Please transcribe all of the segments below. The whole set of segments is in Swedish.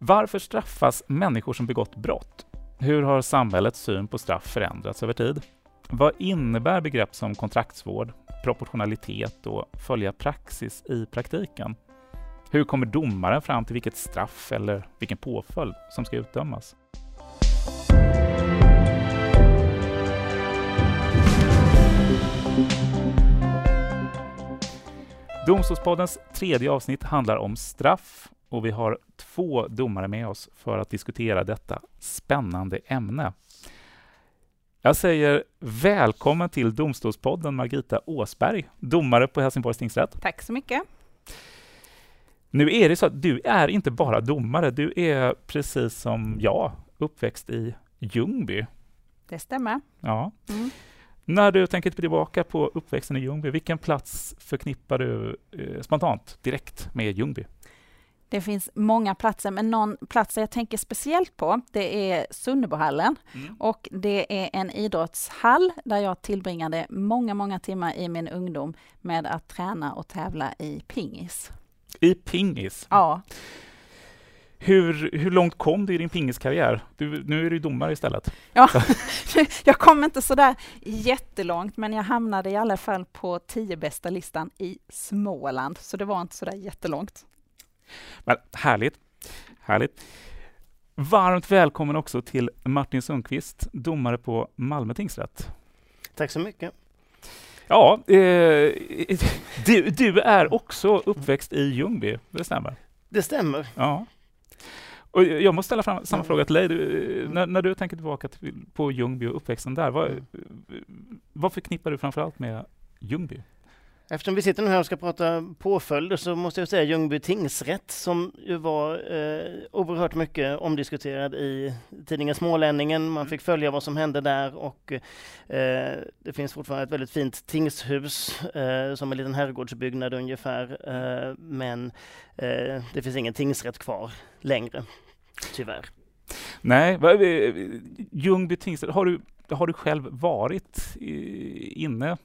Varför straffas människor som begått brott? Hur har samhällets syn på straff förändrats över tid? Vad innebär begrepp som kontraktsvård, proportionalitet och följa praxis i praktiken? Hur kommer domaren fram till vilket straff eller vilken påföljd som ska utdömas? Domstolspoddens tredje avsnitt handlar om straff och vi har två domare med oss för att diskutera detta spännande ämne. Jag säger välkommen till Domstolspodden Margita Åsberg, domare på Helsingborgs tingsrätt. Tack så mycket. Nu är det så att du är inte bara domare, du är precis som jag uppväxt i Ljungby. Det stämmer. Ja. Mm. När du tänker tillbaka på uppväxten i Ljungby, vilken plats förknippar du eh, spontant direkt med Ljungby? Det finns många platser, men någon plats jag tänker speciellt på, det är Sunnebohallen. Mm. Och det är en idrottshall där jag tillbringade många, många timmar i min ungdom med att träna och tävla i pingis. I pingis? Ja. Hur, hur långt kom du i din pingiskarriär? Du, nu är du domare istället. Ja, jag kom inte så där jättelångt, men jag hamnade i alla fall på tio bästa listan i Småland, så det var inte så där jättelångt. Men härligt, härligt. Varmt välkommen också till Martin Sundqvist, domare på Malmö tingsrätt. Tack så mycket. Ja, eh, du, du, är också uppväxt i Ljungby, det stämmer? Det stämmer. Ja. Och jag måste ställa fram samma fråga till dig. Du, när, när, du tänker tillbaka till, på Ljungby och uppväxten där, vad, mm. vad förknippar du framförallt med Ljungby? Eftersom vi sitter nu här och ska prata påföljder så måste jag säga Ljungby tingsrätt som ju var eh, oerhört mycket omdiskuterad i tidningen Smålänningen. Man mm. fick följa vad som hände där och eh, det finns fortfarande ett väldigt fint tingshus eh, som en liten herrgårdsbyggnad ungefär. Eh, men eh, det finns ingen tingsrätt kvar längre, tyvärr. Nej, Ljungby tingsrätt, har du, har du själv varit inne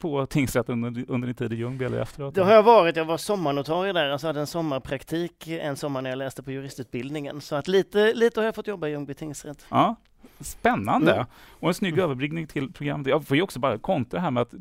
på tingsrätten under, under din tid i Ljungby eller efteråt? Det har jag varit. Jag var sommarnotarie där, alltså hade en sommarpraktik en sommar när jag läste på juristutbildningen. Så att lite, lite har jag fått jobba i Ljungby tingsrätt. Ja, Spännande! Mm. Och en snygg mm. överbryggning till programmet. Jag får ju också bara kontra här med att eh,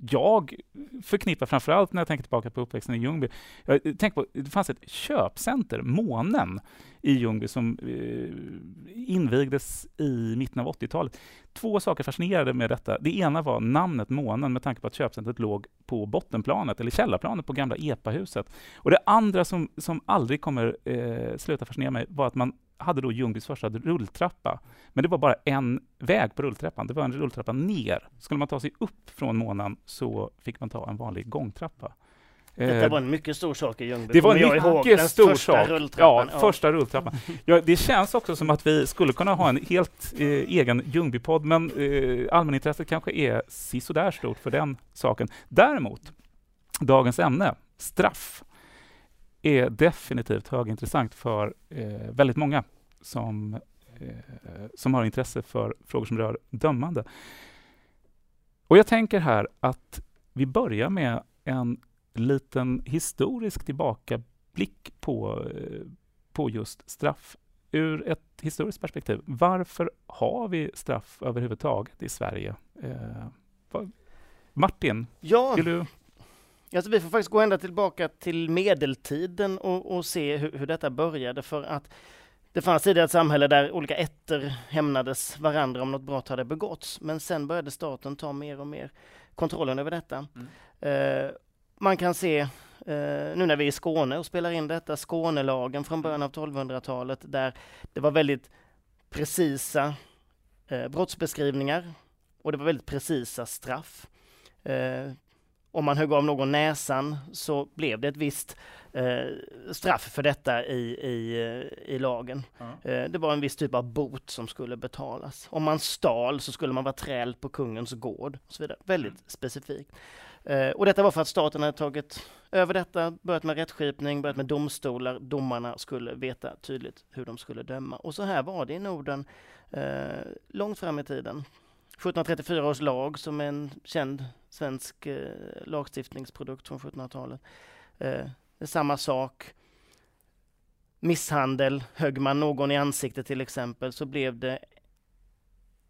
jag förknippar framförallt när jag tänker tillbaka på uppväxten i Ljungby. Jag eh, tänker på, det fanns ett köpcenter, Månen, i Ljungby som eh, invigdes i mitten av 80-talet. Två saker fascinerade med detta. Det ena var namnet Månen med tanke på att köpcentret låg på bottenplanet, eller källarplanet på gamla EPA-huset. Och det andra som, som aldrig kommer eh, sluta fascinera mig var att man hade då Ljungbys första rulltrappa. Men det var bara en väg på rulltrappan. Det var en rulltrappa ner. Skulle man ta sig upp från månen så fick man ta en vanlig gångtrappa. Detta eh, var en mycket stor sak i Ljungby. Det var en mycket stor sak. Ja, ja, första rulltrappan. Ja, det känns också som att vi skulle kunna ha en helt eh, egen Ljungbypodd, men eh, allmänintresset kanske är sisådär stort för den saken. Däremot, dagens ämne, straff är definitivt högintressant för eh, väldigt många som, eh, som har intresse för frågor som rör dömande. Och jag tänker här att vi börjar med en liten historisk tillbakablick på, eh, på just straff ur ett historiskt perspektiv. Varför har vi straff överhuvudtaget i Sverige? Eh, Martin, ja. vill du Alltså vi får faktiskt gå ända tillbaka till medeltiden och, och se hur, hur, detta började för att det fanns tidigare ett samhälle där olika ätter hämnades varandra om något brott hade begåtts. Men sen började staten ta mer och mer kontrollen över detta. Mm. Eh, man kan se, eh, nu när vi är i Skåne och spelar in detta, Skånelagen från början av 1200-talet där det var väldigt precisa eh, brottsbeskrivningar och det var väldigt precisa straff. Eh, om man högg av någon näsan så blev det ett visst eh, straff för detta i, i, eh, i lagen. Mm. Eh, det var en viss typ av bot som skulle betalas. Om man stal så skulle man vara träl på kungens gård och så vidare. Väldigt mm. specifikt. Eh, och detta var för att staten hade tagit över detta, börjat med rättskipning, börjat med domstolar. Domarna skulle veta tydligt hur de skulle döma. Och så här var det i Norden eh, långt fram i tiden. 1734 års lag som är en känd svensk eh, lagstiftningsprodukt från 1700-talet. Eh, det är samma sak. misshandel, högg man någon i ansiktet till exempel, så blev det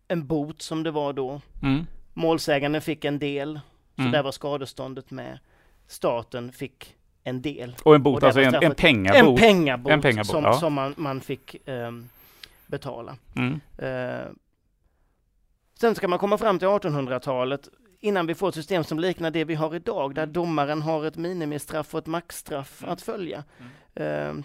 en bot som det var då. Mm. Målsäganden fick en del, så mm. där var skadeståndet med. Staten fick en del. Och en bot, och alltså en, en pengabot? En pengabot, en pengabot som, ja. som man, man fick eh, betala. Mm. Eh, sen ska man komma fram till 1800-talet innan vi får ett system som liknar det vi har idag, där mm. domaren har ett minimistraff och ett maxstraff mm. att följa. Mm. Eh,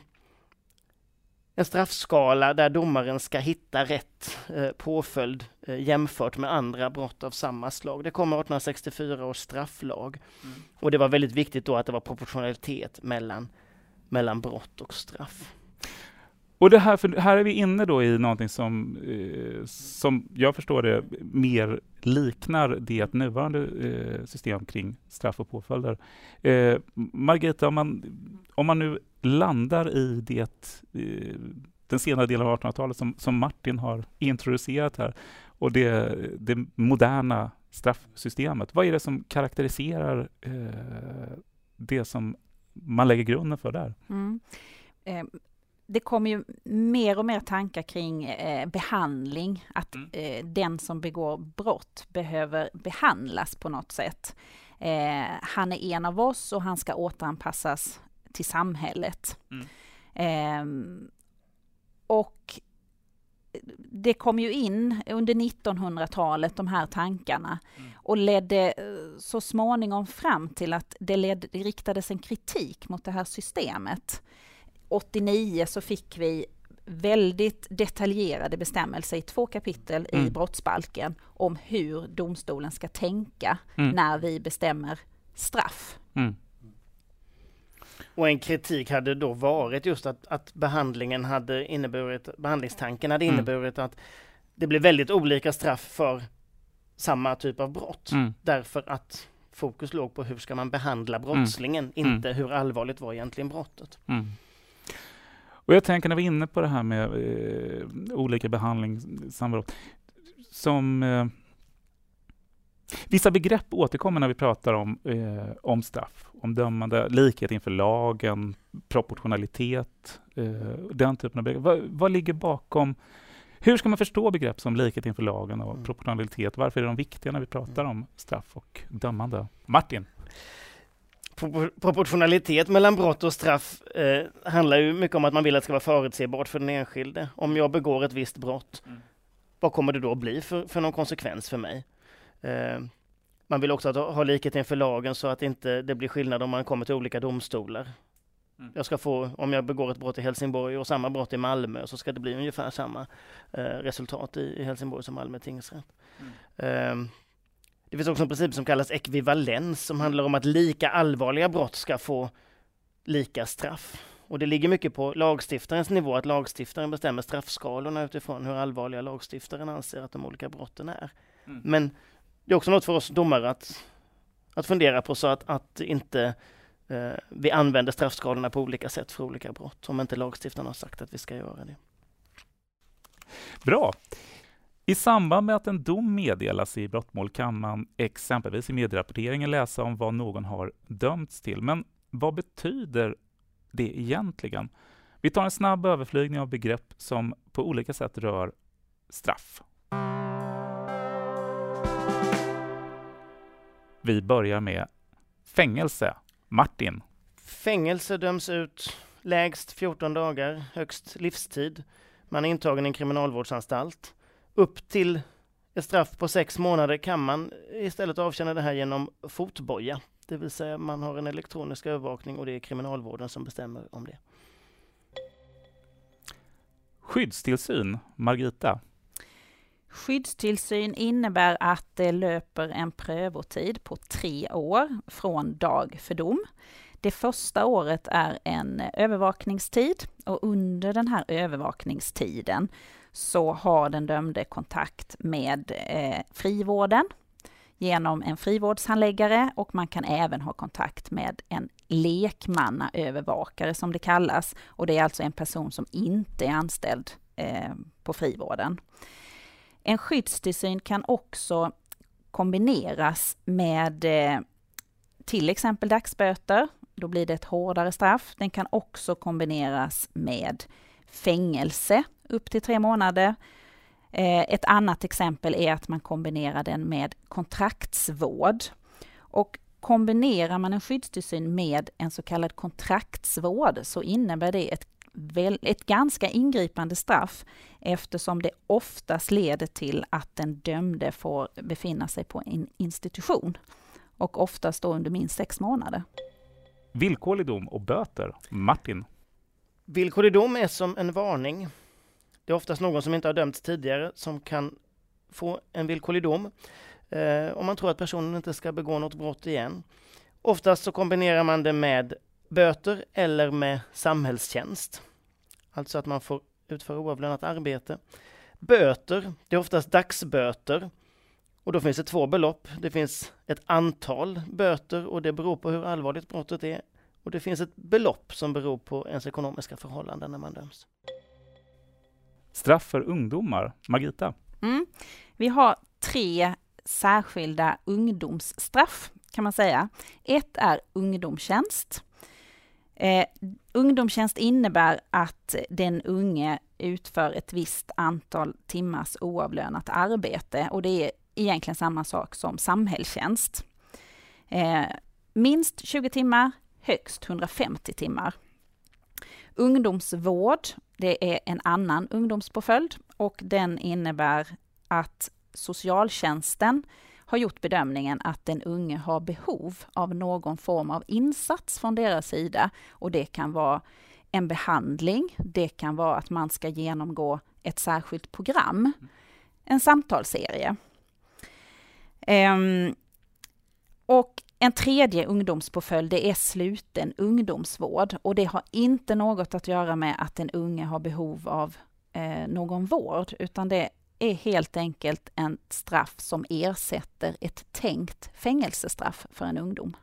en straffskala där domaren ska hitta rätt eh, påföljd eh, jämfört med andra brott av samma slag. Det kommer 1864 års strafflag. Mm. Och det var väldigt viktigt då att det var proportionalitet mellan, mellan brott och straff. Och det här, för här är vi inne då i någonting som, eh, som jag förstår det, mer liknar det nuvarande eh, system kring straff och påföljder. Eh, Margita, om man, om man nu landar i det, eh, den senare delen av 1800-talet som, som Martin har introducerat här och det, det moderna straffsystemet. Vad är det som karaktäriserar eh, det som man lägger grunden för där? Mm. Eh, det kommer ju mer och mer tankar kring eh, behandling, att mm. eh, den som begår brott behöver behandlas på något sätt. Eh, han är en av oss och han ska återanpassas till samhället. Mm. Ehm, och det kom ju in under 1900-talet, de här tankarna, mm. och ledde eh, så småningom fram till att det, led, det riktades en kritik mot det här systemet. 89 så fick vi väldigt detaljerade bestämmelser i två kapitel mm. i brottsbalken om hur domstolen ska tänka mm. när vi bestämmer straff. Mm. Och en kritik hade då varit just att, att behandlingen hade inneburit, behandlingstanken hade mm. inneburit att det blev väldigt olika straff för samma typ av brott. Mm. Därför att fokus låg på hur ska man behandla brottslingen, mm. inte hur allvarligt var egentligen brottet. Och jag tänker när vi är inne på det här med eh, olika behandlingssamråd, som eh, Vissa begrepp återkommer när vi pratar om, eh, om straff, om dömande, likhet inför lagen, proportionalitet, eh, den typen av begrepp. Vad, vad, ligger bakom? Hur ska man förstå begrepp som likhet inför lagen och mm. proportionalitet? Varför är de viktiga när vi pratar om straff och dömande? Martin? Proportionalitet mellan brott och straff eh, handlar ju mycket om att man vill att det ska vara förutsebart för den enskilde. Om jag begår ett visst brott, mm. vad kommer det då bli för, för någon konsekvens för mig? Eh, man vill också ha, ha likhet inför lagen så att inte det blir skillnad om man kommer till olika domstolar. Mm. Jag ska få, om jag begår ett brott i Helsingborg och samma brott i Malmö, så ska det bli ungefär samma eh, resultat i, i Helsingborg som Malmö tingsrätt. Mm. Det finns också en princip som kallas ekvivalens som handlar om att lika allvarliga brott ska få lika straff. Och det ligger mycket på lagstiftarens nivå, att lagstiftaren bestämmer straffskalorna utifrån hur allvarliga lagstiftaren anser att de olika brotten är. Mm. Men det är också något för oss domare att, att fundera på så att, att inte eh, vi använder straffskalorna på olika sätt för olika brott, om inte lagstiftaren har sagt att vi ska göra det. Bra. I samband med att en dom meddelas i brottmål kan man exempelvis i medierapporteringen läsa om vad någon har dömts till. Men vad betyder det egentligen? Vi tar en snabb överflygning av begrepp som på olika sätt rör straff. Vi börjar med fängelse. Martin. Fängelse döms ut lägst 14 dagar, högst livstid. Man är intagen i en kriminalvårdsanstalt upp till ett straff på sex månader kan man istället avtjäna det här genom fotboja. Det vill säga man har en elektronisk övervakning och det är kriminalvården som bestämmer om det. Skyddstillsyn, Margita? Skyddstillsyn innebär att det löper en prövotid på tre år från dag för dom. Det första året är en övervakningstid och under den här övervakningstiden så har den dömde kontakt med eh, frivården genom en frivårdshandläggare och man kan även ha kontakt med en lekmannaövervakare som det kallas. Och det är alltså en person som inte är anställd eh, på frivården. En skyddstillsyn kan också kombineras med eh, till exempel dagsböter då blir det ett hårdare straff. Den kan också kombineras med fängelse upp till tre månader. Eh, ett annat exempel är att man kombinerar den med kontraktsvård. Och kombinerar man en skyddstillsyn med en så kallad kontraktsvård så innebär det ett, ett ganska ingripande straff eftersom det oftast leder till att den dömde får befinna sig på en institution och oftast då under minst sex månader. Villkorlig dom och böter. Martin? Villkorlig dom är som en varning. Det är oftast någon som inte har dömts tidigare som kan få en villkorlig dom eh, om man tror att personen inte ska begå något brott igen. Oftast så kombinerar man det med böter eller med samhällstjänst. Alltså att man får utföra oavlönat arbete. Böter, det är oftast dagsböter. Och då finns det två belopp. Det finns ett antal böter och det beror på hur allvarligt brottet är. Och det finns ett belopp som beror på ens ekonomiska förhållanden när man döms. Straff för ungdomar. Margita? Mm. Vi har tre särskilda ungdomsstraff kan man säga. Ett är ungdomstjänst. Eh, ungdomstjänst innebär att den unge utför ett visst antal timmars oavlönat arbete och det är egentligen samma sak som samhällstjänst. Eh, minst 20 timmar, högst 150 timmar. Ungdomsvård, det är en annan ungdomspåföljd och den innebär att socialtjänsten har gjort bedömningen att den unge har behov av någon form av insats från deras sida och det kan vara en behandling, det kan vara att man ska genomgå ett särskilt program, en samtalsserie. Um, och en tredje ungdomspåföljd det är sluten ungdomsvård och det har inte något att göra med att den unge har behov av eh, någon vård, utan det är helt enkelt en straff som ersätter ett tänkt fängelsestraff för en ungdom.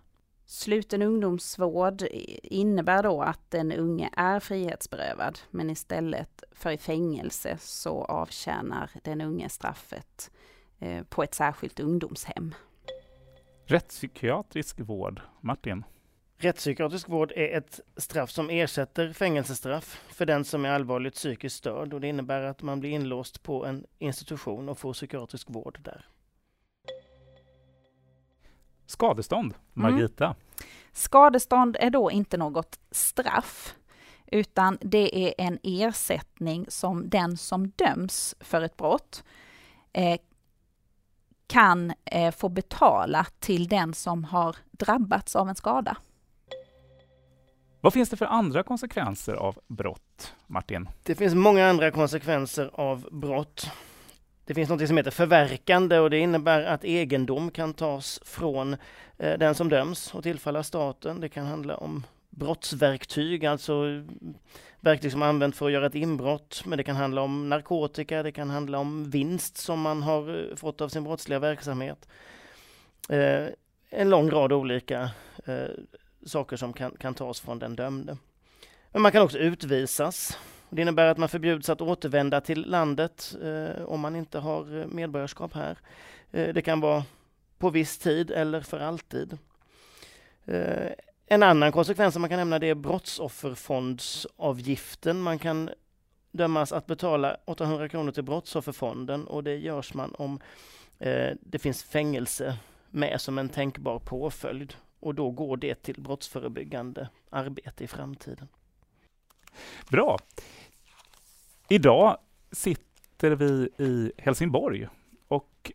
Sluten ungdomsvård innebär då att den unge är frihetsberövad, men istället för i fängelse så avtjänar den unge straffet på ett särskilt ungdomshem. Rättspsykiatrisk vård, Martin? Rättspsykiatrisk vård är ett straff som ersätter fängelsestraff för den som är allvarligt psykiskt störd och det innebär att man blir inlåst på en institution och får psykiatrisk vård där. Skadestånd, mm. Margita? Mm. Skadestånd är då inte något straff utan det är en ersättning som den som döms för ett brott eh, kan eh, få betala till den som har drabbats av en skada. Vad finns det för andra konsekvenser av brott, Martin? Det finns många andra konsekvenser av brott. Det finns något som heter förverkande och det innebär att egendom kan tas från eh, den som döms och tillfalla staten. Det kan handla om brottsverktyg, alltså verktyg som liksom används för att göra ett inbrott. Men det kan handla om narkotika, det kan handla om vinst som man har eh, fått av sin brottsliga verksamhet. Eh, en lång rad olika eh, saker som kan, kan tas från den dömde. Men man kan också utvisas. Det innebär att man förbjuds att återvända till landet eh, om man inte har eh, medborgarskap här. Eh, det kan vara på viss tid eller för alltid. Eh, en annan konsekvens som man kan nämna det är brottsofferfondsavgiften. Man kan dömas att betala 800 kronor till Brottsofferfonden och det görs man om eh, det finns fängelse med som en tänkbar påföljd och då går det till brottsförebyggande arbete i framtiden. Bra. Idag sitter vi i Helsingborg och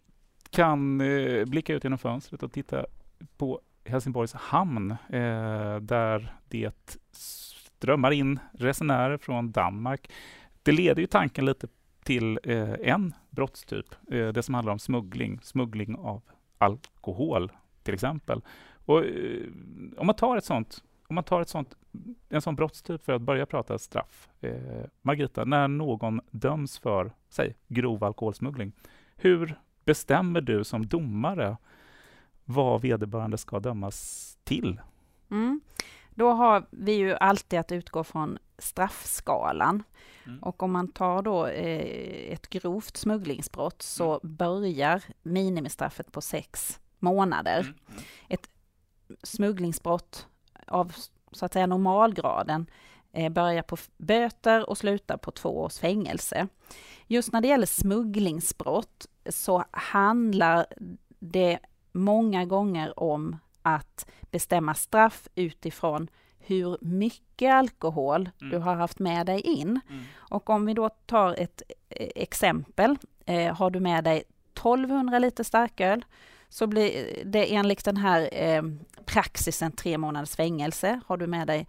kan eh, blicka ut genom fönstret och titta på Helsingborgs hamn eh, där det strömmar in resenärer från Danmark. Det leder ju tanken lite till eh, en brottstyp, eh, det som handlar om smuggling, smuggling av alkohol till exempel. Och, eh, om man tar ett sånt om man tar ett sånt, en sån brottstyp för att börja prata straff. Eh, Margita, när någon döms för, säg, grov alkoholsmuggling, hur bestämmer du som domare vad vederbörande ska dömas till? Mm. Då har vi ju alltid att utgå från straffskalan. Mm. Och om man tar då eh, ett grovt smugglingsbrott så mm. börjar minimistraffet på sex månader. Mm. mm. Ett smugglingsbrott av så att säga normalgraden eh, börjar på böter och slutar på två års fängelse. Just när det gäller smugglingsbrott så handlar det många gånger om att bestämma straff utifrån hur mycket alkohol mm. du har haft med dig in. Mm. Och om vi då tar ett eh, exempel, eh, har du med dig 1200 liter starköl så blir det enligt den här eh, praxisen tre månaders fängelse. Har du med dig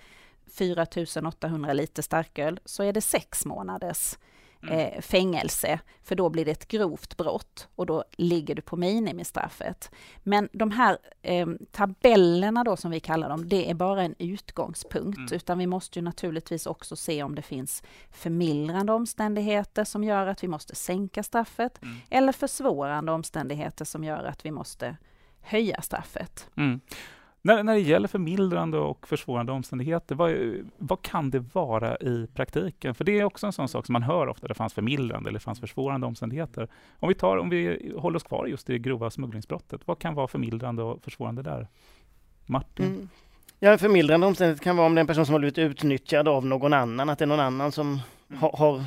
4800 liter starköl så är det sex månaders. Eh, fängelse, för då blir det ett grovt brott och då ligger du på minimistraffet. Men de här eh, tabellerna då som vi kallar dem, det är bara en utgångspunkt, mm. utan vi måste ju naturligtvis också se om det finns förmildrande omständigheter som gör att vi måste sänka straffet, mm. eller försvårande omständigheter som gör att vi måste höja straffet. Mm. När, när det gäller förmildrande och försvårande omständigheter, vad, vad kan det vara i praktiken? För det är också en sån sak som man hör ofta, det fanns förmildrande eller fanns försvårande omständigheter. Om vi, tar, om vi håller oss kvar just i det grova smugglingsbrottet, vad kan vara förmildrande och försvårande där? Martin? Mm. Ja, förmildrande omständighet kan vara om det är en person som har blivit utnyttjad av någon annan, att det är någon annan som mm. har, har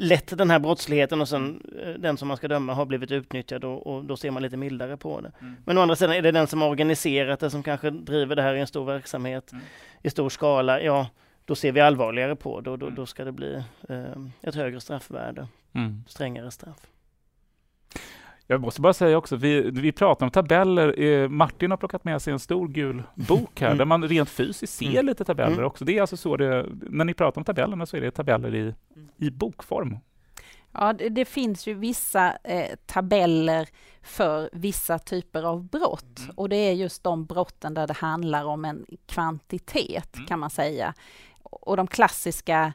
lett den här brottsligheten och sen eh, den som man ska döma har blivit utnyttjad och, och då ser man lite mildare på det. Mm. Men å andra sidan är det den som har organiserat det som kanske driver det här i en stor verksamhet mm. i stor skala, ja då ser vi allvarligare på det och då, mm. då ska det bli eh, ett högre straffvärde, mm. strängare straff. Jag måste bara säga också, vi, vi pratar om tabeller. Eh, Martin har plockat med sig en stor gul bok här, mm. där man rent fysiskt ser mm. lite tabeller mm. också. Det är alltså så det, när ni pratar om tabellerna så är det tabeller i, i bokform. Ja, det, det finns ju vissa eh, tabeller för vissa typer av brott mm. och det är just de brotten där det handlar om en kvantitet mm. kan man säga. Och de klassiska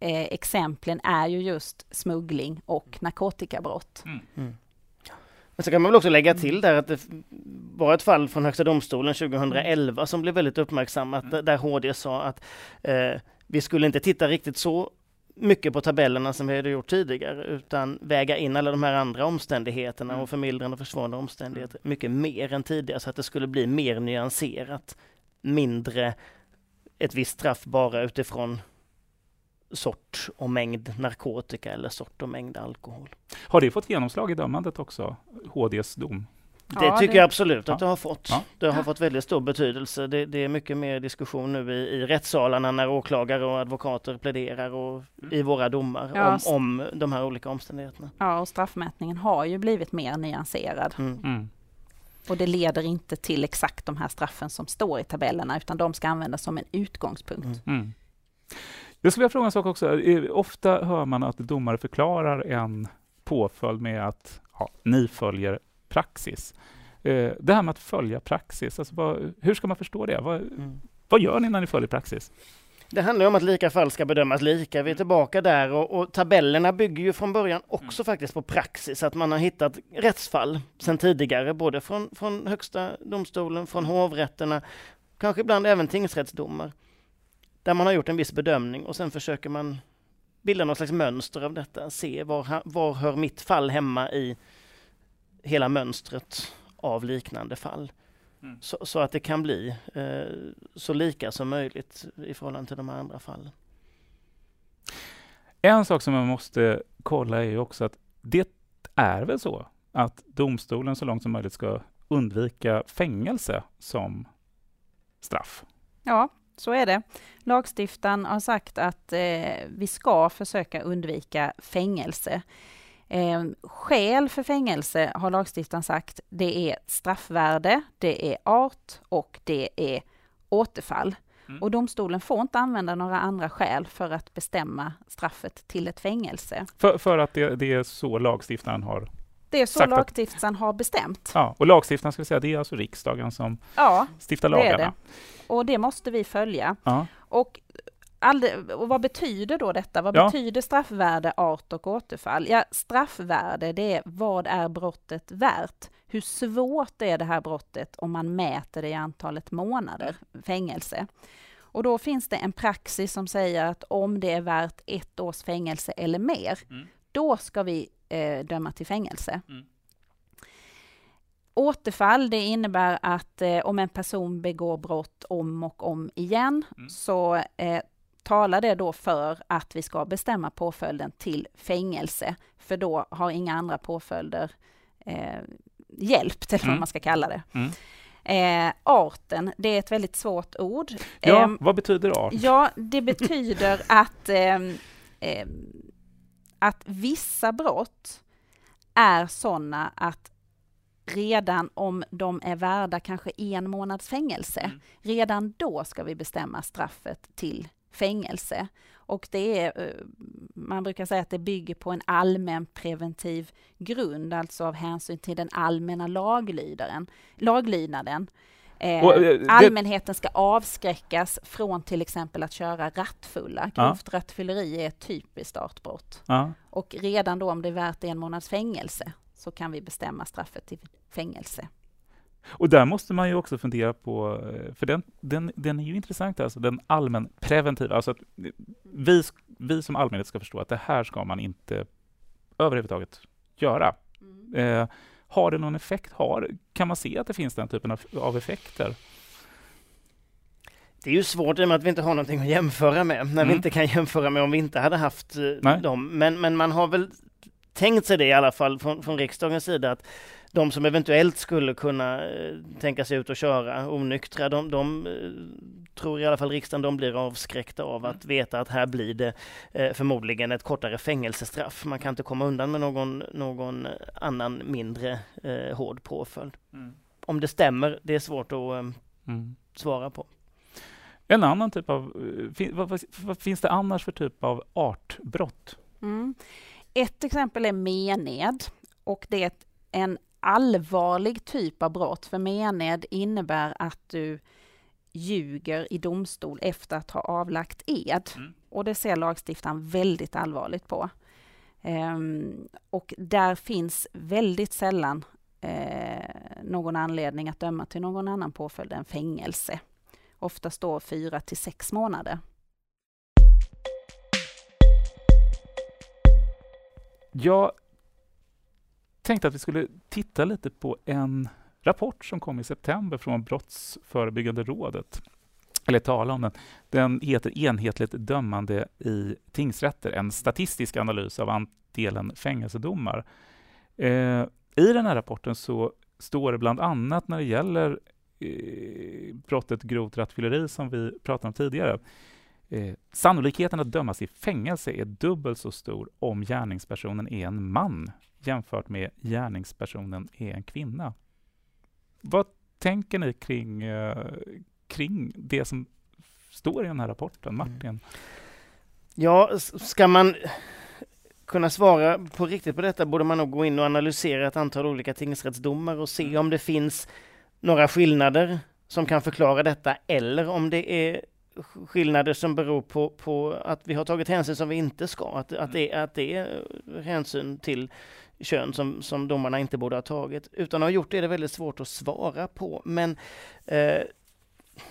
eh, exemplen är ju just smuggling och narkotikabrott. Mm. Men så kan man väl också lägga till där att det var ett fall från Högsta domstolen 2011 som blev väldigt uppmärksammat mm. där HD sa att eh, vi skulle inte titta riktigt så mycket på tabellerna som vi hade gjort tidigare utan väga in alla de här andra omständigheterna mm. och förmildrande och försvårande omständigheter mm. mycket mer än tidigare så att det skulle bli mer nyanserat. Mindre ett visst straff bara utifrån sort och mängd narkotika eller sort och mängd alkohol. Har det fått genomslag i dömandet också, HDs dom? Det ja, tycker det... jag absolut att ja. det har fått. Ja. Det har fått väldigt stor betydelse. Det, det, är mycket mer diskussion nu i, i rättssalarna när åklagare och advokater pläderar och i våra domar om, om de här olika omständigheterna. Ja, och straffmätningen har ju blivit mer nyanserad. Mm. Mm. Och det leder inte till exakt de här straffen som står i tabellerna, utan de ska användas som en utgångspunkt. Mm. Jag skulle vilja fråga en sak också. Ofta hör man att domare förklarar en påföljd med att ja, ni följer praxis. Eh, det här med att följa praxis, alltså vad, hur ska man förstå det? Vad, mm. vad gör ni när ni följer praxis? Det handlar om att lika fall ska bedömas lika. Vi är tillbaka där och, och tabellerna bygger ju från början också mm. faktiskt på praxis, att man har hittat rättsfall sedan tidigare, både från, från Högsta domstolen, från hovrätterna, kanske ibland även tingsrättsdomar där man har gjort en viss bedömning och sen försöker man bilda något slags mönster av detta, se var, var hör mitt fall hemma i hela mönstret av liknande fall. Mm. Så, så, att det kan bli eh, så lika som möjligt i förhållande till de andra fallen. En sak som man måste kolla är ju också att det är väl så att domstolen så långt som möjligt ska undvika fängelse som straff? Ja, så är det. Lagstiftaren har sagt att eh, vi ska försöka undvika fängelse. Eh, skäl för fängelse har lagstiftaren sagt, det är straffvärde, det är art och det är återfall. Mm. Och domstolen får inte använda några andra skäl för att bestämma straffet till ett fängelse. För, för att det, det är så lagstiftaren har det är så lagstiftaren har bestämt. Ja, och lagstiftaren ska säga, det är alltså riksdagen som ja, stiftar lagarna. Det är det. Och det måste vi följa. Ja. Och, och vad betyder då detta? Vad ja. betyder straffvärde, art och återfall? Ja, straffvärde, det är vad är brottet värt? Hur svårt är det här brottet om man mäter det i antalet månader fängelse? Och då finns det en praxis som säger att om det är värt ett års fängelse eller mer, mm. då ska vi eh, döma till fängelse. Mm. Återfall, det innebär att eh, om en person begår brott om och om igen, mm. så eh, talar det då för att vi ska bestämma påföljden till fängelse, för då har inga andra påföljder eh, hjälpt, eller vad mm. man ska kalla det. Mm. Eh, arten, det är ett väldigt svårt ord. Ja, eh, vad betyder art? Ja, det betyder att, ehm, ehm, att vissa brott är sådana att redan om de är värda kanske en månads fängelse, mm. redan då ska vi bestämma straffet till fängelse. Och det är, eh, man brukar säga att det bygger på en allmän preventiv grund, alltså av hänsyn till den allmänna laglydnaden. laglydnaden. Eh, och, eh, allmänheten ska avskräckas från till exempel att köra rattfulla. Grovt ja. rattfylleri är ett typiskt artbrott. Ja. Och redan då om det är värt en månads fängelse så kan vi bestämma straffet till fängelse. Och där måste man ju också fundera på, eh, för den, den, den är ju intressant, alltså den allmänpreventiva, alltså att vi, vi som allmänhet ska förstå att det här ska man inte överhuvudtaget göra. Mm. Eh, har det någon effekt? Har, kan man se att det finns den typen av, av effekter? Det är ju svårt i och med att vi inte har någonting att jämföra med, när mm. vi inte kan jämföra med om vi inte hade haft eh, Nej. dem. Men, men man har väl tänkt sig det i alla fall från, från riksdagens sida att de som eventuellt skulle kunna eh, tänka sig ut och köra onyktra, de, de eh, tror i alla fall riksdagen, de blir avskräckta av att veta att här blir det eh, förmodligen ett kortare fängelsestraff. Man kan inte komma undan med någon, någon annan mindre eh, hård påföljd. Mm. Om det stämmer, det är svårt att eh, mm. svara på. En annan typ av, vad, vad, vad, finns det annars för typ av artbrott? Mm. Ett exempel är mened och det är en allvarlig typ av brott, för mened innebär att du ljuger i domstol efter att ha avlagt ed. Mm. Och det ser lagstiftaren väldigt allvarligt på. Um, och där finns väldigt sällan uh, någon anledning att döma till någon annan påföljd än fängelse. Oftast då fyra till sex månader. Jag tänkte att vi skulle titta lite på en rapport som kom i september från Brottsförebyggande rådet. Eller tala om den. Den heter Enhetligt dömande i tingsrätter, en statistisk analys av andelen fängelsedomar. Eh, I den här rapporten så står det bland annat när det gäller eh, brottet grovt rattfylleri som vi pratade om tidigare. Eh, sannolikheten att dömas i fängelse är dubbelt så stor om gärningspersonen är en man jämfört med gärningspersonen är en kvinna. Vad tänker ni kring, eh, kring det som står i den här rapporten, Martin? Mm. Ja, ska man kunna svara på riktigt på detta borde man nog gå in och analysera ett antal olika tingsrättsdomar och se om det finns några skillnader som kan förklara detta eller om det är skillnader som beror på, på att vi har tagit hänsyn som vi inte ska, att, att, det, att det är hänsyn till kön som, som domarna inte borde ha tagit. Utan att ha gjort det är det väldigt svårt att svara på. Men eh,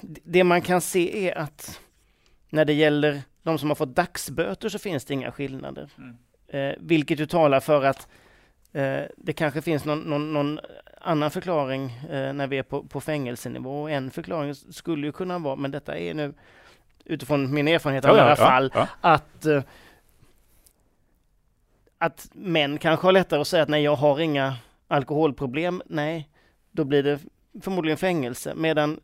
det man kan se är att när det gäller de som har fått dagsböter så finns det inga skillnader. Mm. Eh, vilket ju talar för att eh, det kanske finns någon, någon, någon annan förklaring eh, när vi är på, på fängelsenivå. En förklaring skulle ju kunna vara, men detta är nu utifrån min erfarenhet ja, några ja, fall, ja. att eh, att män kanske har lättare att säga att nej, jag har inga alkoholproblem. Nej, då blir det förmodligen fängelse. Medan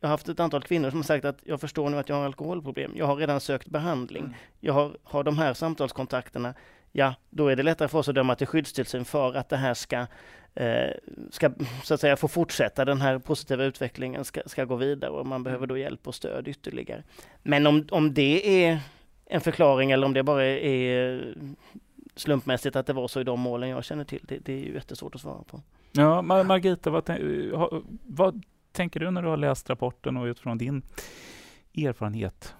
jag har haft ett antal kvinnor som har sagt att jag förstår nu att jag har alkoholproblem. Jag har redan sökt behandling. Mm. Jag har, har de här samtalskontakterna. Ja, då är det lättare för oss att döma till skyddstillsyn för att det här ska, eh, ska så att säga få fortsätta. Den här positiva utvecklingen ska, ska gå vidare och man behöver då hjälp och stöd ytterligare. Men om, om det är en förklaring eller om det bara är slumpmässigt att det var så i de målen jag känner till. Det, det är ju jättesvårt att svara på. Ja, Mar Margita, vad, vad, tänker du när du har läst rapporten och utifrån din erfarenhet?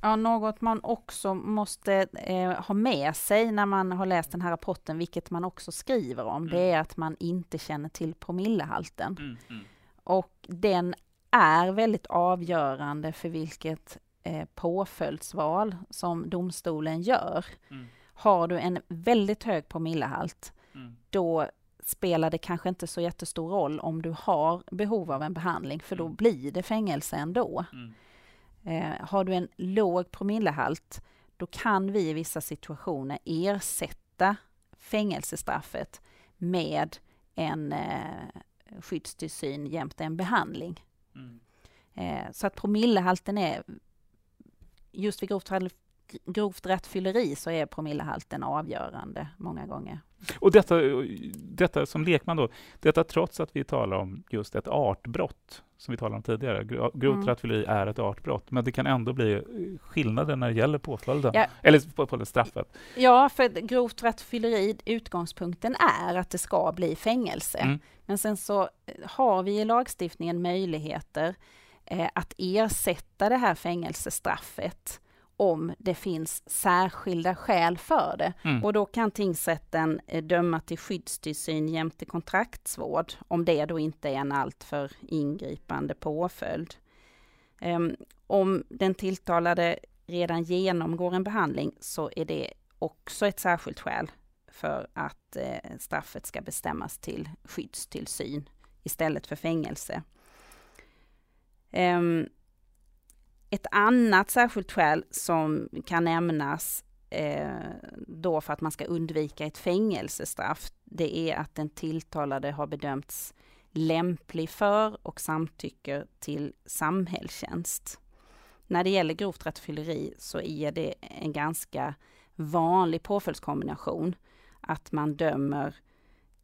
Ja, något man också måste eh, ha med sig när man har läst den här rapporten, vilket man också skriver om, mm. det är att man inte känner till promillehalten. Mm, mm. Och den är väldigt avgörande för vilket eh, påföljdsval som domstolen gör. Har du en väldigt hög promillehalt, mm. då spelar det kanske inte så jättestor roll om du har behov av en behandling, för då mm. blir det fängelse ändå. Mm. Eh, har du en låg promillehalt, då kan vi i vissa situationer ersätta fängelsestraffet med en eh, skyddstillsyn jämte en behandling. Mm. Eh, så att promillehalten är, just vid grovt, grovt rattfylleri så är promillehalten avgörande många gånger. Och detta, detta som lekman då, detta trots att vi talar om just ett artbrott, som vi talade om tidigare. Grovt mm. rattfylleri är ett artbrott, men det kan ändå bli eh, skillnader när det gäller påföljden, ja. eller på, på straffet. Ja, för grovt rattfylleri, utgångspunkten är att det ska bli fängelse. Mm. Men sen så eh, har vi i lagstiftningen möjligheter eh, att ersätta det här fängelsestraffet om det finns särskilda skäl för det. Mm. Och då kan tingsrätten eh, döma till skyddstillsyn jämte kontraktsvård, om det då inte är en alltför ingripande påföljd. Um, om den tilltalade redan genomgår en behandling så är det också ett särskilt skäl för att eh, straffet ska bestämmas till skyddstillsyn istället för fängelse. Um, ett annat särskilt skäl som kan nämnas eh, då för att man ska undvika ett fängelsestraff, det är att den tilltalade har bedömts lämplig för och samtycker till samhällstjänst. När det gäller grovt rattfylleri så är det en ganska vanlig påföljdskombination att man dömer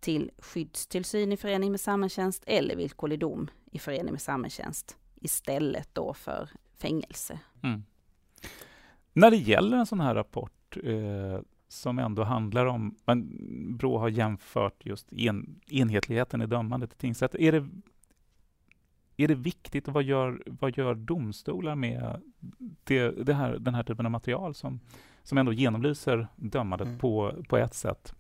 till skyddstillsyn i förening med samhällstjänst eller villkorlig dom i förening med samhällstjänst istället då för fängelse. Mm. När det gäller en sån här rapport eh, som ändå handlar om, man, Brå har jämfört just en, enhetligheten i dömandet i tingsrätter. Är det, är det viktigt och vad gör, vad gör domstolar med det, det här, den här typen av material som, som ändå genomlyser dömandet mm. på, på ett sätt?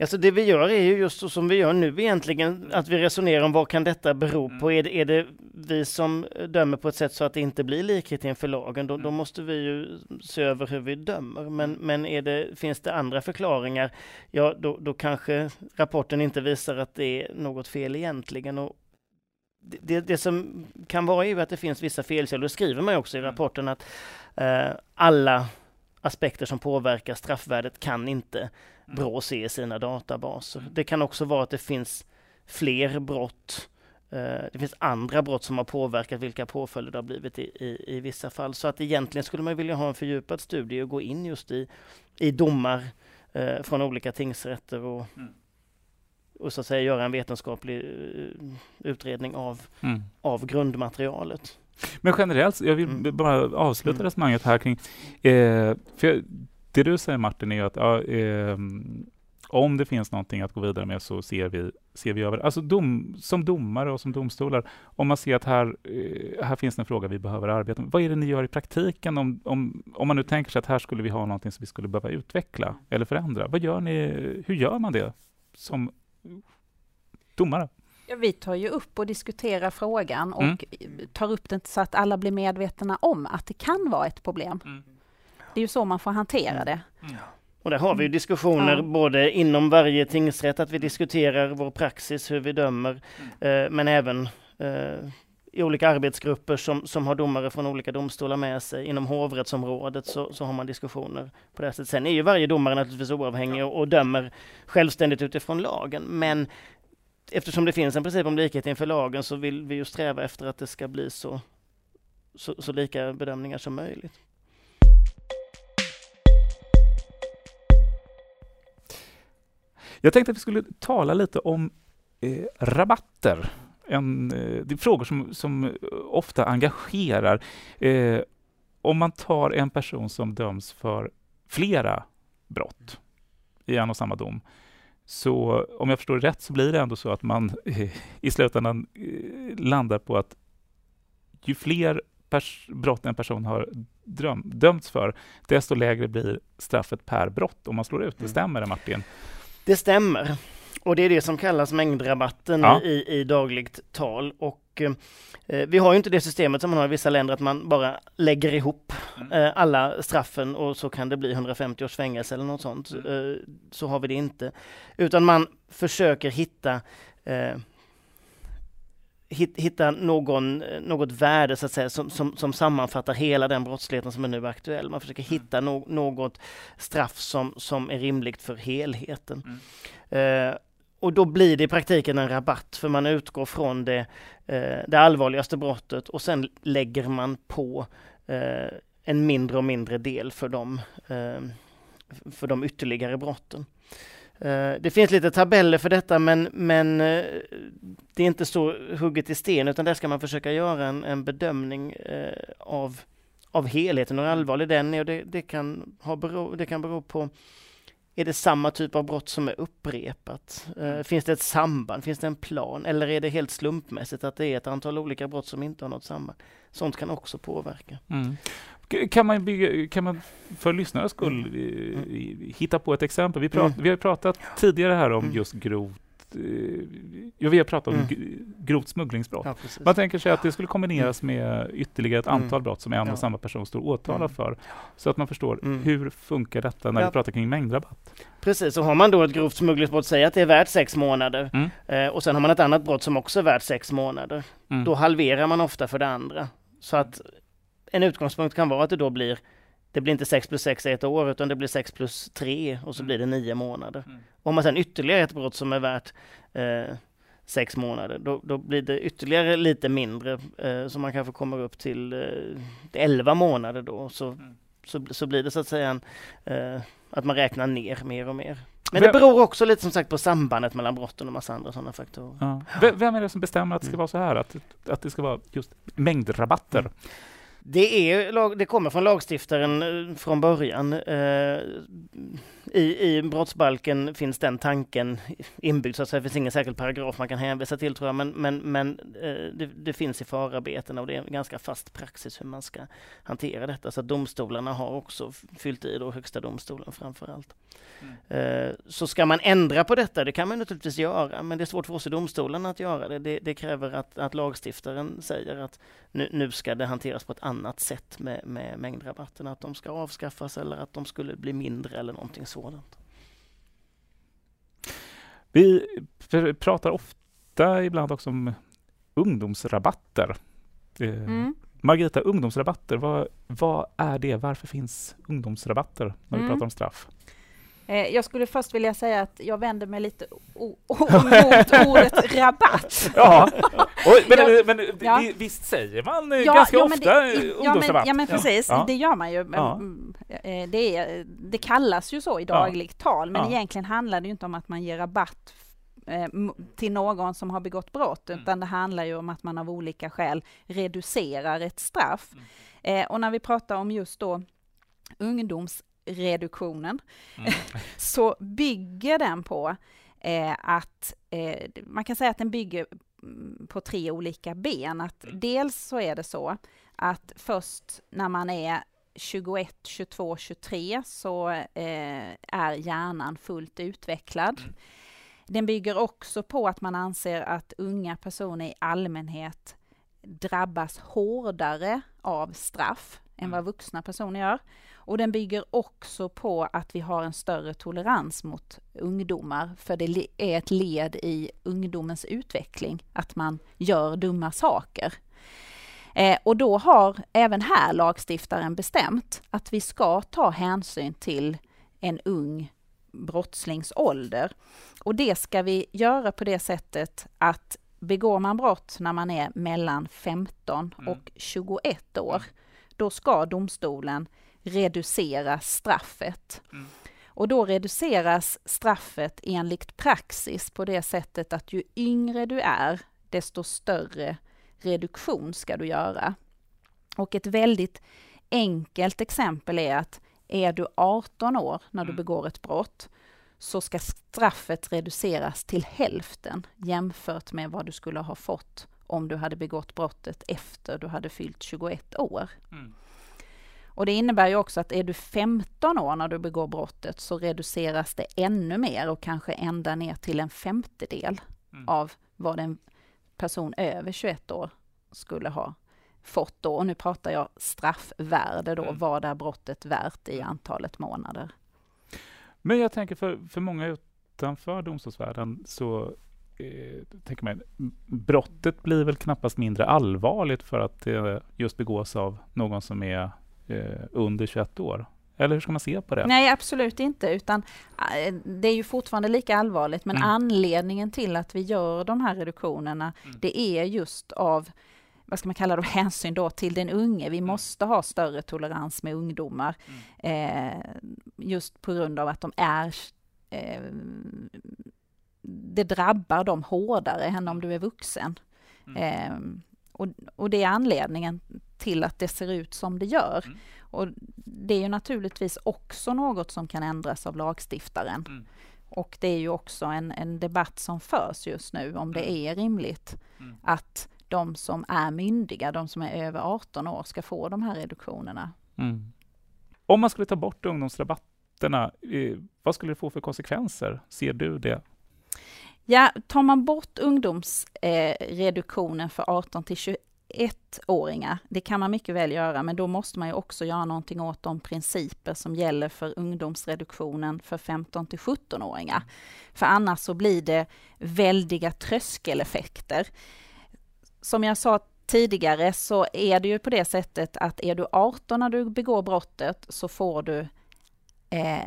Alltså det vi gör är ju just så som vi gör nu egentligen, att vi resonerar om vad kan detta bero på? Mm. Är, det, är det vi som dömer på ett sätt så att det inte blir likhet inför lagen? Då, då mm. måste vi ju se över hur vi dömer. Men, mm. men är det, finns det andra förklaringar? Ja, då, då kanske rapporten inte visar att det är något fel egentligen. Och det, det, som kan vara är ju att det finns vissa felkällor. Det skriver man också i rapporten att eh, alla aspekter som påverkar straffvärdet kan inte Brå se i sina databaser. Det kan också vara att det finns fler brott. Eh, det finns andra brott som har påverkat vilka påföljder det har blivit i, i, i vissa fall. Så att egentligen skulle man vilja ha en fördjupad studie och gå in just i, i domar eh, från olika tingsrätter och, mm. och så att säga göra en vetenskaplig uh, utredning av, mm. av grundmaterialet. Men generellt, jag vill mm. bara avsluta mm. resonemanget här kring, eh, för det du säger Martin är att ja, eh, om det finns någonting att gå vidare med så ser vi, ser vi över Alltså dom, som domare och som domstolar, om man ser att här, eh, här finns en fråga vi behöver arbeta med. Vad är det ni gör i praktiken om, om, om man nu tänker sig att här skulle vi ha någonting som vi skulle behöva utveckla eller förändra? Vad gör ni, hur gör man det som domare? Ja, vi tar ju upp och diskuterar frågan och mm. tar upp den så att alla blir medvetna om att det kan vara ett problem. Mm. Det är ju så man får hantera mm. det. Mm. Och där har vi diskussioner ja. både inom varje tingsrätt, att vi diskuterar vår praxis, hur vi dömer, mm. eh, men även eh, i olika arbetsgrupper som, som har domare från olika domstolar med sig. Inom hovrättsområdet så, så har man diskussioner på det sättet. Sen är ju varje domare naturligtvis oavhängig och, och dömer självständigt utifrån lagen. Men eftersom det finns en princip om likhet inför lagen så vill vi ju sträva efter att det ska bli så, så, så lika bedömningar som möjligt. Jag tänkte att vi skulle tala lite om eh, rabatter. En, eh, det är frågor som, som eh, ofta engagerar. Eh, om man tar en person som döms för flera brott i en och samma dom, så om jag förstår rätt så blir det ändå så att man i slutändan eh, landar på att ju fler brott en person har dröm, dömts för, desto lägre blir straffet per brott om man slår ut det. Mm. Stämmer det Martin? Det stämmer. Och det är det som kallas mängdrabatten ja. i, i dagligt tal. Och eh, vi har ju inte det systemet som man har i vissa länder att man bara lägger ihop mm. eh, alla straffen och så kan det bli 150 års fängelse eller något sånt. Mm. Eh, så har vi det inte. Utan man försöker hitta eh, hitta någon, något värde så att säga, som, som, som sammanfattar hela den brottsligheten som är nu aktuell. Man försöker mm. hitta no, något straff som, som är rimligt för helheten. Mm. Eh, och då blir det i praktiken en rabatt för man utgår från det, eh, det allvarligaste brottet och sen lägger man på eh, en mindre och mindre del för de, eh, för de ytterligare brotten. Eh, det finns lite tabeller för detta men, men eh, det är inte så hugget i sten utan där ska man försöka göra en, en bedömning eh, av, av helheten, hur allvarlig den är och det, det, kan ha bero, det kan bero på är det samma typ av brott som är upprepat? Uh, finns det ett samband? Finns det en plan? Eller är det helt slumpmässigt att det är ett antal olika brott som inte har något samband? Sånt kan också påverka. Mm. Kan man, bygga, kan man för lyssnarnas skull mm. mm. hitta på ett exempel? Vi, prat, mm. vi har pratat tidigare här om mm. just grovt Eh, ja, vi har pratat om mm. grovt smugglingsbrott. Ja, Man tänker sig att det skulle kombineras mm. med ytterligare ett antal mm. brott som en och samma person står åtalad mm. för. Så att man förstår mm. hur funkar detta när vi pratar kring mängdrabatt. Precis, och har man då ett grovt smugglingsbrott, säg att det är värt sex månader mm. eh, och sen har man ett annat brott som också är värt sex månader. Då halverar man ofta för det andra. Så att en utgångspunkt kan vara att det då blir det blir inte 6 plus 6 ett år utan det blir 6 plus 3 och så mm. blir det 9 månader. Mm. Om man sen ytterligare ett brott som är värt eh, 6 månader, då, då, blir det ytterligare lite mindre eh, så man kanske kommer upp till eh, 11 månader då. Så, mm. så, så blir det så att säga en, eh, att man räknar ner mer och mer. Men det beror också lite som sagt på sambandet mellan brotten och massa andra sådana faktorer. Ja. Vem är det som bestämmer att det ska mm. vara så här? Att, att det ska vara just mängdrabatter? Mm. Det, är, det kommer från lagstiftaren eh, från början. Eh, I, I brottsbalken finns den tanken inbyggd, så att det finns ingen särskild paragraf man kan hänvisa till tror jag, men, men, men eh, det, det, finns i förarbetena och det är en ganska fast praxis hur man ska hantera detta. Så domstolarna har också fyllt i, då Högsta domstolen framför allt. Mm. Så ska man ändra på detta, det kan man naturligtvis göra, men det är svårt för oss i domstolen att göra det. Det, det kräver att, att lagstiftaren säger att nu, nu ska det hanteras på ett annat sätt med, med mängdrabatterna, att de ska avskaffas eller att de skulle bli mindre eller någonting sådant. Vi pratar ofta ibland också om ungdomsrabatter. Eh, mm. Margareta, ungdomsrabatter, vad, vad är det? Varför finns ungdomsrabatter när vi mm. pratar om straff? Eh, jag skulle först vilja säga att jag vänder mig lite mot ordet rabatt. Ja, Oj, men, jag, men ja. visst säger man eh, ja, ganska ja, ofta det, ungdomsrabatt? Ja, men, precis, det gör man ju. Mm, eh, det, är, det kallas ju så i dagligt tal, men egentligen handlar det inte om att man ger rabatt till någon som har begått brott, mm. utan det handlar ju om att man av olika skäl reducerar ett straff. Mm. och när vi pratar om just då ungdoms reduktionen, mm. så bygger den på eh, att, eh, man kan säga att den bygger mm, på tre olika ben. Att mm. dels så är det så att först när man är 21, 22, 23 så eh, är hjärnan fullt utvecklad. Mm. Den bygger också på att man anser att unga personer i allmänhet drabbas hårdare av straff än vad vuxna personer gör. Och den bygger också på att vi har en större tolerans mot ungdomar, för det är ett led i ungdomens utveckling, att man gör dumma saker. Eh, och då har även här lagstiftaren bestämt att vi ska ta hänsyn till en ung brottslings ålder. Och det ska vi göra på det sättet att begår man brott när man är mellan 15 mm. och 21 år, mm. Då ska domstolen reducera straffet. Mm. Och då reduceras straffet enligt praxis på det sättet att ju yngre du är, desto större reduktion ska du göra. Och ett väldigt enkelt exempel är att är du 18 år när du mm. begår ett brott, så ska straffet reduceras till hälften jämfört med vad du skulle ha fått om du hade begått brottet efter du hade fyllt 21 år. Mm. Och det innebär ju också att är du 15 år när du begår brottet så reduceras det ännu mer och kanske ända ner till en femtedel mm. av vad en person över 21 år skulle ha fått då. Och nu pratar jag straffvärde då. Mm. Vad är brottet värt i antalet månader? Men jag tänker för, för många utanför domstolsvärlden så tänker man, brottet blir väl knappast mindre allvarligt för att det just begås av någon som är eh, under 21 år? Eller hur ska man se på det? Nej, absolut inte, utan äh, det är ju fortfarande lika allvarligt, men mm. anledningen till att vi gör de här reduktionerna, mm. det är just av vad ska man kalla det, hänsyn då till den unge. Vi mm. måste ha större tolerans med ungdomar, mm. eh, just på grund av att de är eh, det drabbar dem hårdare än om du är vuxen. Mm. Eh, och, och, det är anledningen till att det ser ut som det gör. Mm. Och det är ju naturligtvis också något som kan ändras av lagstiftaren. Mm. Och det är ju också en, en, debatt som förs just nu om det mm. är rimligt mm. att de som är myndiga, de som är över 18 år, ska få de här reduktionerna. Mm. Om man skulle ta bort ungdomsrabatterna, eh, vad skulle det få för konsekvenser? Ser du det? Ja, tar man bort ungdomsreduktionen för 18 till 21-åringar, det kan man mycket väl göra, men då måste man ju också göra någonting åt de principer som gäller för ungdomsreduktionen för 15 till 17-åringar. För annars så blir det väldiga tröskeleffekter. Som jag sa tidigare så är det ju på det sättet att är du 18 när du begår brottet så får du eh,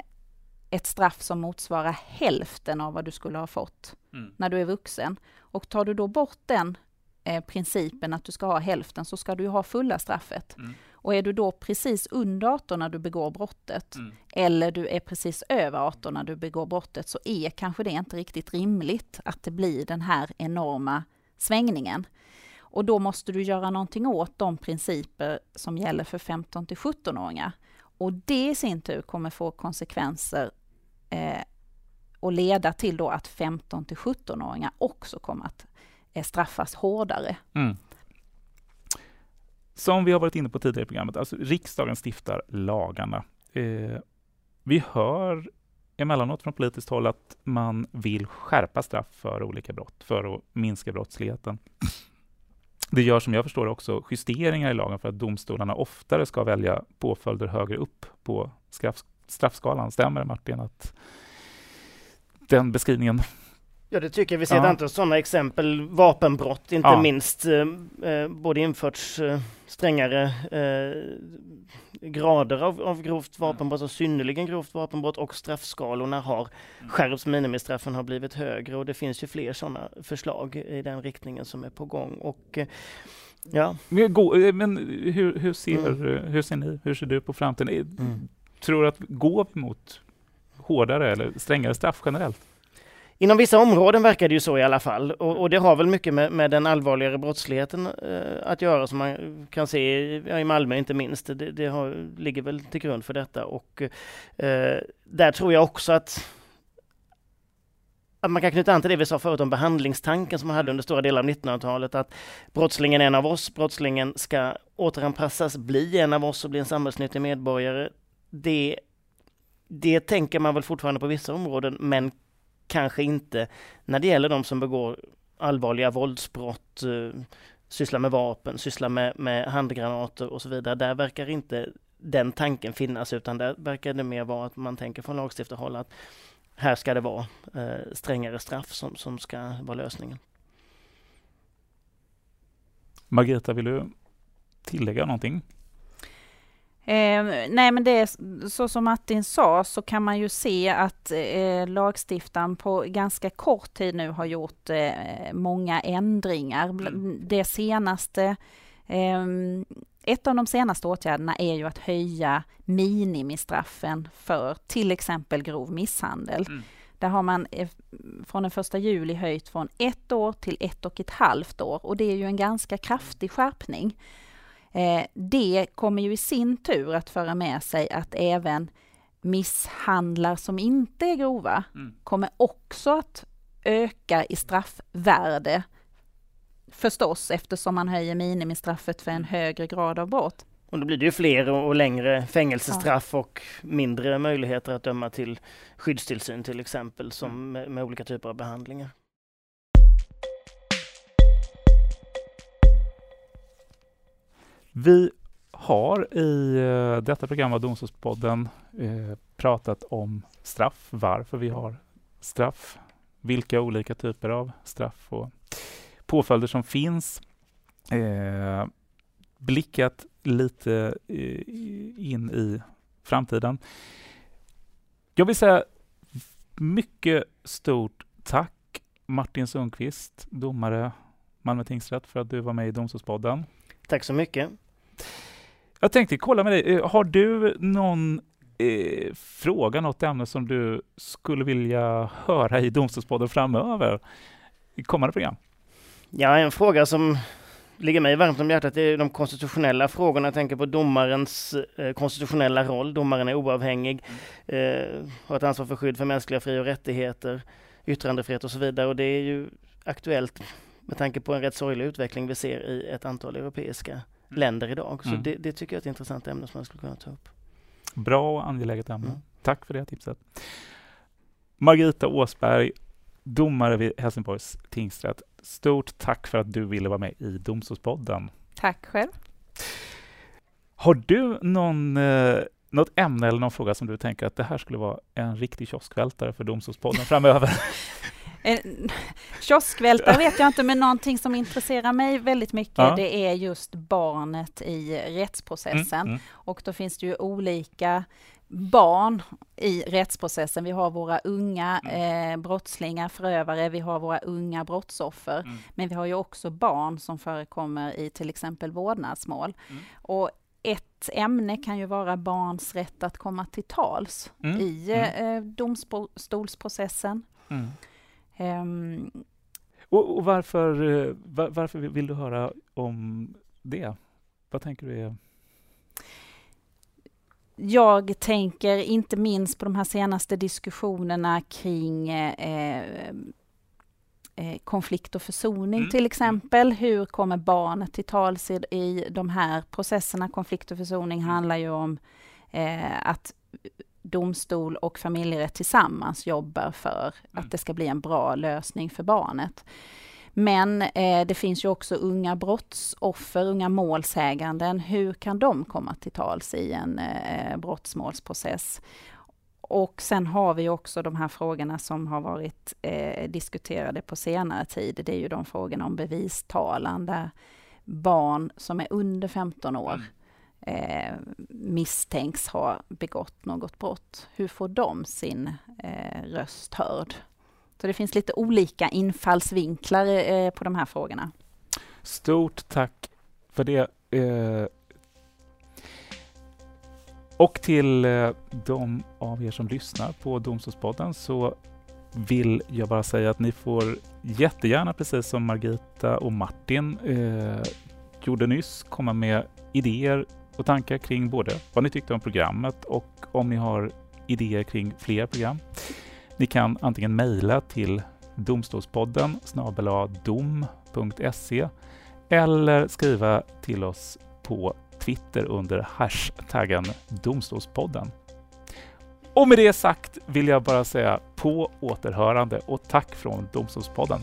ett straff som motsvarar hälften av vad du skulle ha fått mm. när du är vuxen. Och tar du då bort den eh, principen att du ska ha hälften så ska du ha fulla straffet. Mm. Och är du då precis under 18 när du begår brottet mm. eller du är precis över 18 när du begår brottet så är kanske det inte riktigt rimligt att det blir den här enorma svängningen. Och då måste du göra någonting åt de principer som gäller för 15 till 17-åringar. Och det i sin tur kommer få konsekvenser eh, och leda till då att 15 till 17-åringar också kommer att eh, straffas hårdare. Mm. Som vi har varit inne på tidigare i programmet, alltså riksdagen stiftar lagarna. Eh, vi hör emellanåt från politiskt håll att man vill skärpa straff för olika brott, för att minska brottsligheten. Det gör som jag förstår också justeringar i lagen för att domstolarna oftare ska välja påföljder högre upp på straff, straffskalan. Stämmer det Martin att den beskrivningen Ja det tycker jag. Vi ser ja. ett antal sådana exempel. Vapenbrott inte ja. minst. Eh, eh, både införts eh, strängare eh, grader av, av grovt vapenbrott och synnerligen grovt vapenbrott och straffskalorna har mm. skärpts. Minimistraffen har blivit högre och det finns ju fler sådana förslag i den riktningen som är på gång. Och, eh, ja. Men hur, hur, ser, mm. hur ser ni, hur ser du på framtiden? Mm. Tror du att går vi mot hårdare eller strängare straff generellt? Inom vissa områden verkar det ju så i alla fall och, och det har väl mycket med, med den allvarligare brottsligheten eh, att göra som man kan se ja, i Malmö inte minst. Det, det har, ligger väl till grund för detta och eh, där tror jag också att att man kan knyta an till det vi sa förut om behandlingstanken som man hade under stora delar av 1900-talet, att brottslingen är en av oss, brottslingen ska återanpassas, bli en av oss och bli en samhällsnyttig medborgare. Det, det tänker man väl fortfarande på vissa områden, men kanske inte när det gäller de som begår allvarliga våldsbrott, eh, sysslar med vapen, sysslar med, med handgranater och så vidare. Där verkar inte den tanken finnas utan där verkar det mer vara att man tänker från lagstiftarhåll att här ska det vara eh, strängare straff som, som ska vara lösningen. Margareta, vill du tillägga någonting? Eh, nej men det är så som Martin sa så kan man ju se att eh, lagstiftaren på ganska kort tid nu har gjort eh, många ändringar. Mm. Det senaste, eh, ett av de senaste åtgärderna är ju att höja minimistraffen för till exempel grov misshandel. Mm. Där har man eh, från den första juli höjt från ett år till ett och ett halvt år och det är ju en ganska kraftig skärpning. Eh, det kommer ju i sin tur att föra med sig att även misshandlar som inte är grova mm. kommer också att öka i straffvärde. Förstås eftersom man höjer minimistraffet för en mm. högre grad av brott. Och då blir det ju fler och längre fängelsestraff ja. och mindre möjligheter att döma till skyddstillsyn till exempel, som mm. med, med olika typer av behandlingar. Vi har i uh, detta program av Domstolspodden uh, pratat om straff, varför vi har straff, vilka olika typer av straff och påföljder som finns. Uh, blickat lite in i framtiden. Jag vill säga mycket stort tack Martin Sundqvist, domare Malmö tingsrätt, för att du var med i Domstolspodden. Tack så mycket. Jag tänkte kolla med dig, eh, har du någon eh, fråga, något ämne som du skulle vilja höra i Domstolspodden framöver, i kommande program? Ja, en fråga som ligger mig varmt om hjärtat är de konstitutionella frågorna. Jag tänker på domarens eh, konstitutionella roll. Domaren är oavhängig, eh, har ett ansvar för skydd för mänskliga fri och rättigheter, yttrandefrihet och så vidare. Och det är ju aktuellt med tanke på en rätt sorglig utveckling vi ser i ett antal europeiska länder idag. Så mm. det, det, tycker jag är ett intressant ämne som man skulle kunna ta upp. Bra och angeläget ämne. Mm. Tack för det tipset. Margita Åsberg, domare vid Helsingborgs tingsrätt. Stort tack för att du ville vara med i Domstolspodden. Tack själv. Har du någon, eh, något ämne eller någon fråga som du tänker att det här skulle vara en riktig kioskvältare för Domstolspodden framöver? Kioskvältare vet jag inte, men någonting som intresserar mig väldigt mycket, ja. det är just barnet i rättsprocessen. Mm, mm. Och då finns det ju olika barn i rättsprocessen. Vi har våra unga mm. eh, brottslingar, förövare, vi har våra unga brottsoffer, mm. men vi har ju också barn som förekommer i till exempel vårdnadsmål. Mm. Och ett ämne kan ju vara barns rätt att komma till tals mm. i mm. eh, domstolsprocessen. Um, och, och, varför, eh, var, varför vill du höra om det? Vad tänker du är... Jag tänker inte minst på de här senaste diskussionerna kring eh, eh, konflikt och försoning mm. till exempel. Hur kommer barnet till tals i, i de här processerna? Konflikt och försoning mm. handlar ju om eh, att domstol och familjerätt tillsammans jobbar för mm. att det ska bli en bra lösning för barnet. Men eh, det finns ju också unga brottsoffer, unga målsäganden. Hur kan de komma till tals i en eh, brottsmålsprocess? Och sen har vi också de här frågorna som har varit eh, diskuterade på senare tid. Det är ju de frågorna om bevistalan där barn som är under 15 år mm eh, misstänks ha begått något brott. Hur får de sin eh, röst hörd? Så det finns lite olika infallsvinklar eh, på de här frågorna. Stort tack för det. Eh, och till eh, de av er som lyssnar på Domstolspodden så vill jag bara säga att ni får jättegärna, precis som Margita och Martin eh, gjorde nyss, komma med idéer, och tankar kring både vad ni tyckte om programmet och om ni har idéer kring fler program. Ni kan antingen mejla till domstolspodden dom.se eller skriva till oss på Twitter under hashtaggen Domstolspodden. Och med det sagt vill jag bara säga på återhörande och tack från Domstolspodden.